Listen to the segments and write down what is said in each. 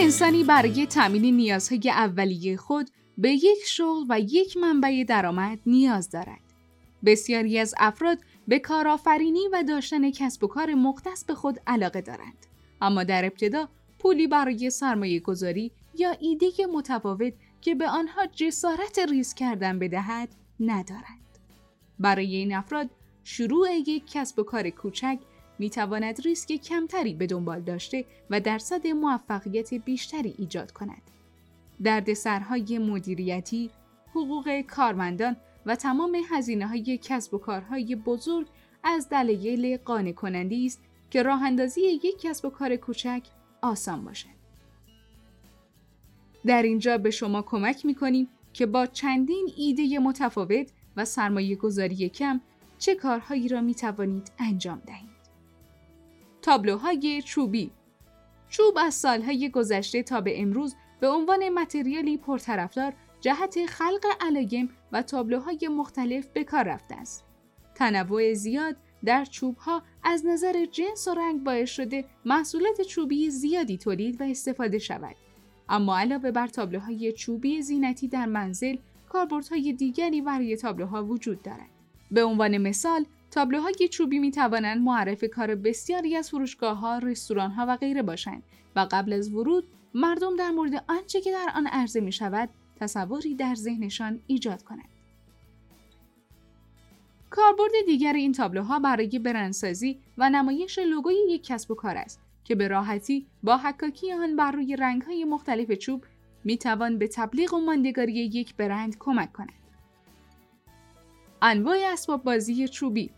انسانی برای تامین نیازهای اولیه خود به یک شغل و یک منبع درآمد نیاز دارد. بسیاری از افراد به کارآفرینی و داشتن کسب و کار مختص به خود علاقه دارند. اما در ابتدا پولی برای سرمایه گذاری یا ایده متفاوت که به آنها جسارت ریسک کردن بدهد ندارند. برای این افراد شروع یک کسب و کار کوچک می تواند ریسک کمتری به دنبال داشته و درصد موفقیت بیشتری ایجاد کند. دردسرهای مدیریتی، حقوق کارمندان و تمام هزینه های کسب و کارهای بزرگ از دلایل قانع کننده است که راه اندازی یک کسب و کار کوچک آسان باشد. در اینجا به شما کمک می کنیم که با چندین ایده متفاوت و سرمایه گذاری کم چه کارهایی را می توانید انجام دهید. تابلوهای چوبی چوب از سالهای گذشته تا به امروز به عنوان متریالی پرطرفدار جهت خلق علایم و تابلوهای مختلف به کار رفته است. تنوع زیاد در چوبها از نظر جنس و رنگ باعث شده محصولات چوبی زیادی تولید و استفاده شود. اما علاوه بر تابلوهای چوبی زینتی در منزل، کاربردهای دیگری برای تابلوها وجود دارد. به عنوان مثال، تابلوهای چوبی می توانند معرف کار بسیاری از فروشگاه ها، رستوران ها و غیره باشند و قبل از ورود مردم در مورد آنچه که در آن عرضه می شود تصوری در ذهنشان ایجاد کنند. کاربرد دیگر این تابلوها برای برندسازی و نمایش لوگوی یک کسب و کار است که به راحتی با حکاکی آن بر روی رنگهای مختلف چوب می توان به تبلیغ و ماندگاری یک برند کمک کند. انواع اسباب بازی چوبی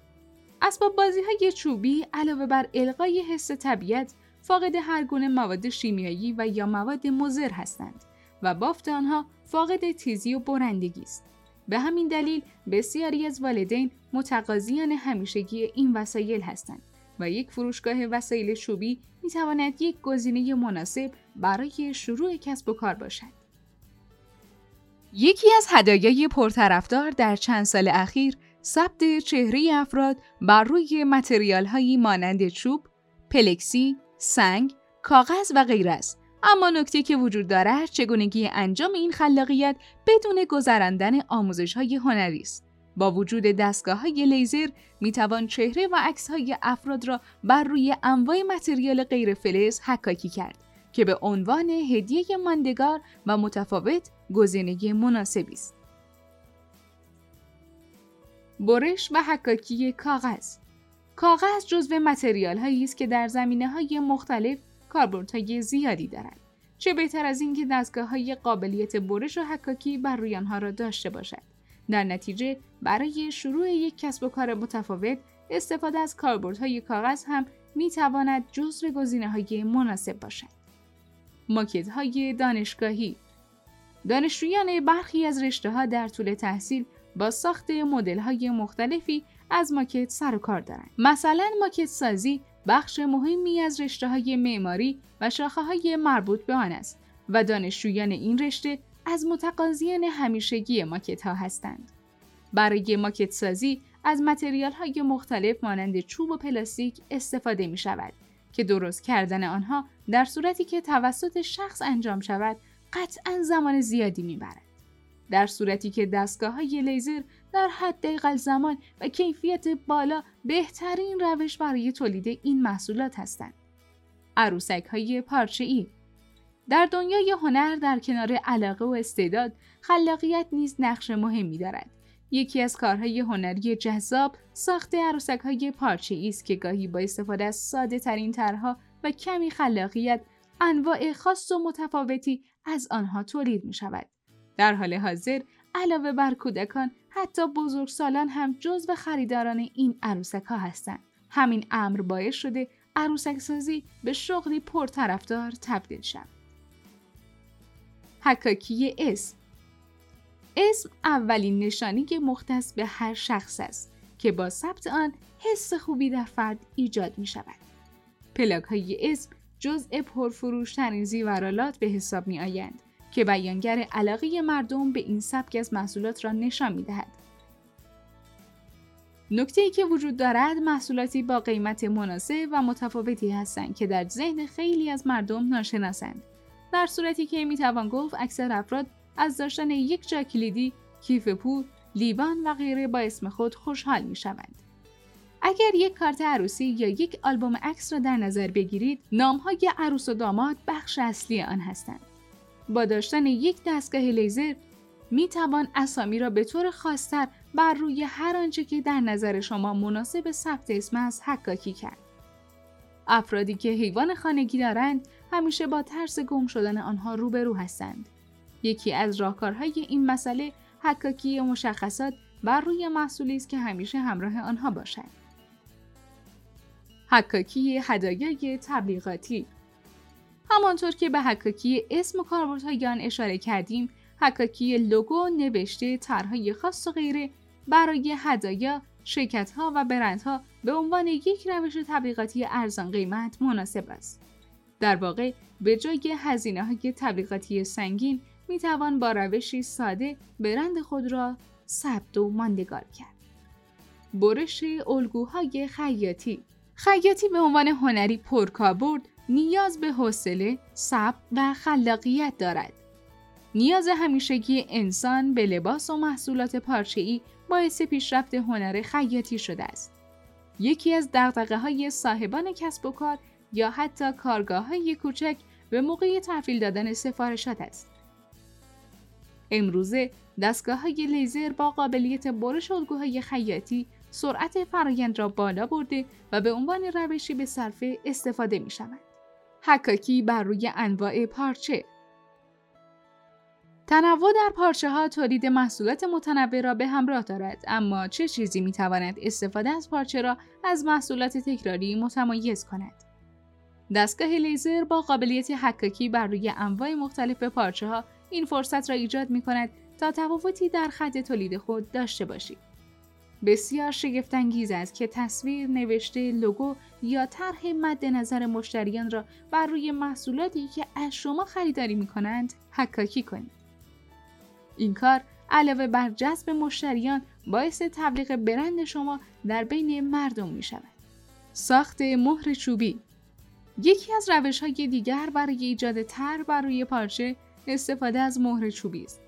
اسباب بازی های چوبی علاوه بر القای حس طبیعت فاقد هر گونه مواد شیمیایی و یا مواد مضر هستند و بافت آنها فاقد تیزی و برندگی است. به همین دلیل بسیاری از والدین متقاضیان همیشگی این وسایل هستند و یک فروشگاه وسایل چوبی می تواند یک گزینه مناسب برای شروع کسب و کار باشد. یکی از هدایای پرطرفدار در چند سال اخیر ثبت چهره افراد بر روی متریال هایی مانند چوب، پلکسی، سنگ، کاغذ و غیره است. اما نکته که وجود دارد چگونگی انجام این خلاقیت بدون گذراندن آموزش های هنری است. با وجود دستگاه های لیزر می توان چهره و عکس های افراد را بر روی انواع متریال غیر فلز حکاکی کرد که به عنوان هدیه ماندگار و متفاوت گزینه مناسبی است. برش و حکاکی کاغذ کاغذ جزو متریال هایی است که در زمینه های مختلف کاربردهای زیادی دارد. چه بهتر از اینکه دستگاه های قابلیت برش و حکاکی بر روی آنها را داشته باشد. در نتیجه برای شروع یک کسب و کار متفاوت استفاده از کاربردهای کاغذ هم می تواند جزو گزینه های مناسب باشد. ماکت های دانشگاهی دانشجویان برخی از رشته ها در طول تحصیل با ساخت مدل های مختلفی از ماکت سر و کار دارند. مثلا ماکت سازی بخش مهمی از رشته های معماری و شاخه های مربوط به آن است و دانشجویان این رشته از متقاضیان همیشگی ماکت ها هستند. برای ماکت سازی از متریال های مختلف مانند چوب و پلاستیک استفاده می شود که درست کردن آنها در صورتی که توسط شخص انجام شود قطعا زمان زیادی می‌برد. در صورتی که دستگاه های لیزر در حد دقیقل زمان و کیفیت بالا بهترین روش برای تولید این محصولات هستند. عروسک های پارچه ای در دنیای هنر در کنار علاقه و استعداد خلاقیت نیز نقش مهمی دارد. یکی از کارهای هنری جذاب ساخت عروسک های پارچه است که گاهی با استفاده از ساده ترین طرحها و کمی خلاقیت انواع خاص و متفاوتی از آنها تولید می شود. در حال حاضر علاوه بر کودکان حتی بزرگسالان هم جزو خریداران این عروسک ها هستند. همین امر باعث شده عروسک سازی به شغلی پرطرفدار تبدیل شود. حکاکی اسم اسم اولین نشانی مختص به هر شخص است که با ثبت آن حس خوبی در فرد ایجاد می شود. پلاک های اسم جزء پرفروشترین زیورالات به حساب می آیند که بیانگر علاقه مردم به این سبک از محصولات را نشان می دهد. نکته ای که وجود دارد محصولاتی با قیمت مناسب و متفاوتی هستند که در ذهن خیلی از مردم ناشناسند. در صورتی که می‌توان گفت اکثر افراد از داشتن یک جا کلیدی، کیف پول، لیوان و غیره با اسم خود خوشحال می شوند. اگر یک کارت عروسی یا یک آلبوم عکس را در نظر بگیرید، نامهای عروس و داماد بخش اصلی آن هستند. با داشتن یک دستگاه لیزر می توان اسامی را به طور خاصتر بر روی هر آنچه که در نظر شما مناسب ثبت اسم است حکاکی کرد. افرادی که حیوان خانگی دارند همیشه با ترس گم شدن آنها روبرو هستند. یکی از راهکارهای این مسئله حکاکی مشخصات بر روی محصولی است که همیشه همراه آنها باشد. حکاکی هدایای تبلیغاتی همانطور که به حکاکی اسم و کاربردهای آن اشاره کردیم حکاکی لوگو نوشته طرحهای خاص و غیره برای هدایا شرکتها و برندها به عنوان یک روش تبلیغاتی ارزان قیمت مناسب است. در واقع به جای هزینه های تبلیغاتی سنگین می توان با روشی ساده برند خود را ثبت و ماندگار کرد. برش الگوهای خیاطی خیاطی به عنوان هنری پرکاربرد نیاز به حوصله، صبر و خلاقیت دارد. نیاز همیشگی انسان به لباس و محصولات پارچه‌ای باعث پیشرفت هنر خیاطی شده است. یکی از دقدقه های صاحبان کسب و کار یا حتی کارگاه های کوچک به موقع تحویل دادن سفارشات است. امروزه دستگاه های لیزر با قابلیت برش الگوهای خیاطی سرعت فرایند را بالا برده و به عنوان روشی به صرفه استفاده می شود. حکاکی بر روی انواع پارچه. تنوع در پارچه ها تولید محصولات متنوع را به همراه دارد اما چه چیزی می تواند استفاده از پارچه را از محصولات تکراری متمایز کند؟ دستگاه لیزر با قابلیت حکاکی بر روی انواع مختلف پارچه ها این فرصت را ایجاد می کند تا تفاوتی در خط تولید خود داشته باشید بسیار شگفتانگیز است که تصویر، نوشته، لوگو یا طرح مد نظر مشتریان را بر روی محصولاتی که از شما خریداری می کنند حکاکی کنید. این کار علاوه بر جذب مشتریان باعث تبلیغ برند شما در بین مردم می شود. ساخت مهر چوبی یکی از روش های دیگر برای ایجاد تر بر روی پارچه استفاده از مهر چوبی است.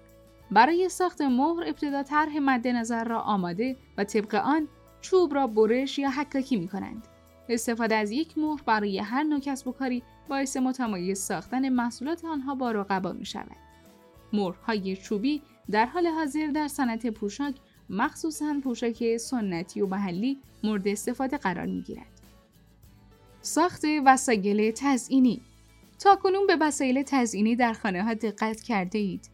برای ساخت مهر ابتدا طرح مد نظر را آماده و طبق آن چوب را برش یا حکاکی می کنند. استفاده از یک مهر برای هر نوع کسب و کاری باعث متمایز ساختن محصولات آنها با رقبا می شود. مهرهای چوبی در حال حاضر در صنعت پوشاک مخصوصا پوشاک سنتی و محلی مورد استفاده قرار می گیرد. ساخت وسایل تزئینی تا کنون به وسایل تزئینی در خانه ها دقت کرده اید.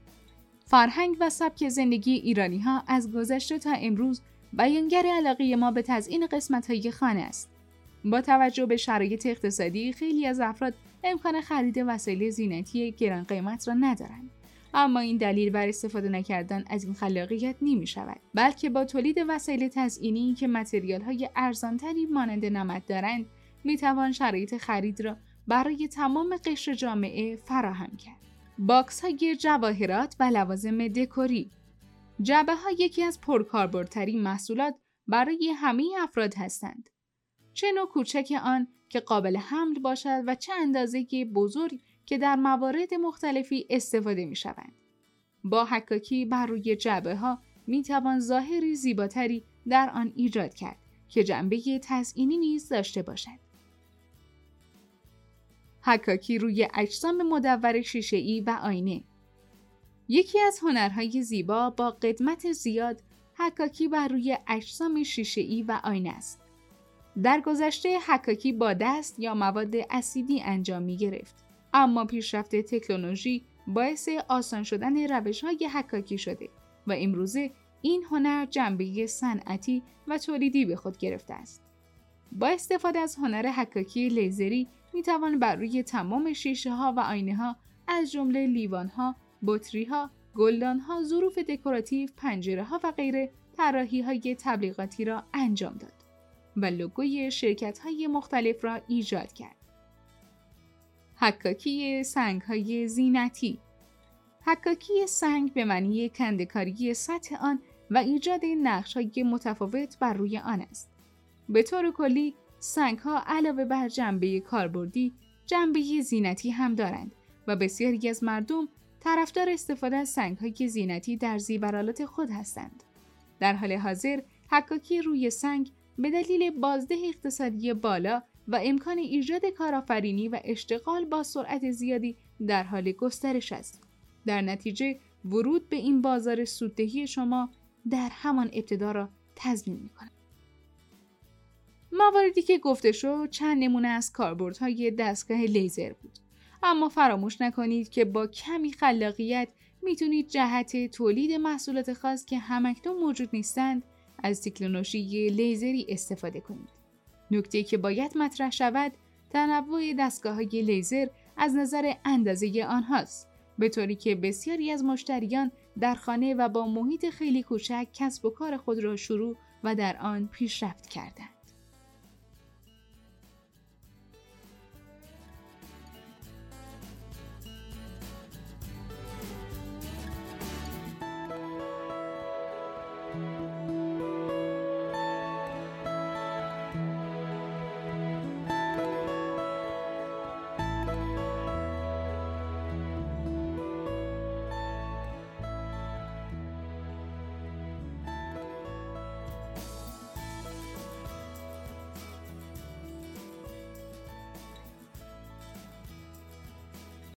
فرهنگ و سبک زندگی ایرانی ها از گذشته تا امروز بیانگر علاقه ما به تزیین قسمت های خانه است. با توجه به شرایط اقتصادی خیلی از افراد امکان خرید وسایل زینتی گران قیمت را ندارند. اما این دلیل بر استفاده نکردن از این خلاقیت نمی شود بلکه با تولید وسایل تزئینی که material های ارزانتری مانند نمد دارند می توان شرایط خرید را برای تمام قشر جامعه فراهم کرد. box های جواهرات و لوازم دکوری جعبه ها یکی از پرکاربردترین محصولات برای همه افراد هستند. چه نوع کوچک آن که قابل حمل باشد و چه اندازه بزرگ که در موارد مختلفی استفاده می شوند. با حکاکی بر روی جعبه ها می توان ظاهری زیباتری در آن ایجاد کرد که جنبه تزئینی نیز داشته باشد. حکاکی روی اجسام مدور شیشه‌ای و آینه یکی از هنرهای زیبا با قدمت زیاد حکاکی بر روی اجسام شیشه‌ای و آینه است. در گذشته حکاکی با دست یا مواد اسیدی انجام می گرفت. اما پیشرفت تکنولوژی باعث آسان شدن روش های حکاکی شده و امروزه این هنر جنبه صنعتی و تولیدی به خود گرفته است. با استفاده از هنر حکاکی لیزری می توان بر روی تمام شیشه ها و آینه ها از جمله لیوان ها، بطری ها، گلدان ها، ظروف دکوراتیو، پنجره ها و غیره طراحی های تبلیغاتی را انجام داد و لوگوی شرکت های مختلف را ایجاد کرد. حکاکی سنگ های زینتی حکاکی سنگ به معنی کندکاری سطح آن و ایجاد نقش های متفاوت بر روی آن است. به طور کلی سنگ ها علاوه بر جنبه کاربردی جنبه زینتی هم دارند و بسیاری از مردم طرفدار استفاده از سنگهای زینتی در زیورالات خود هستند. در حال حاضر حکاکی روی سنگ به دلیل بازده اقتصادی بالا و امکان ایجاد کارآفرینی و اشتغال با سرعت زیادی در حال گسترش است. در نتیجه ورود به این بازار سوددهی شما در همان ابتدا را تضمین می کند. مواردی که گفته شد چند نمونه از کاربردهای دستگاه لیزر بود. اما فراموش نکنید که با کمی خلاقیت می‌تونید جهت تولید محصولات خاص که همکنون موجود نیستند از تکنولوژی لیزری استفاده کنید. نکته که باید مطرح شود تنوع دستگاه های لیزر از نظر اندازه آنهاست به طوری که بسیاری از مشتریان در خانه و با محیط خیلی کوچک کسب و کار خود را شروع و در آن پیشرفت کردند.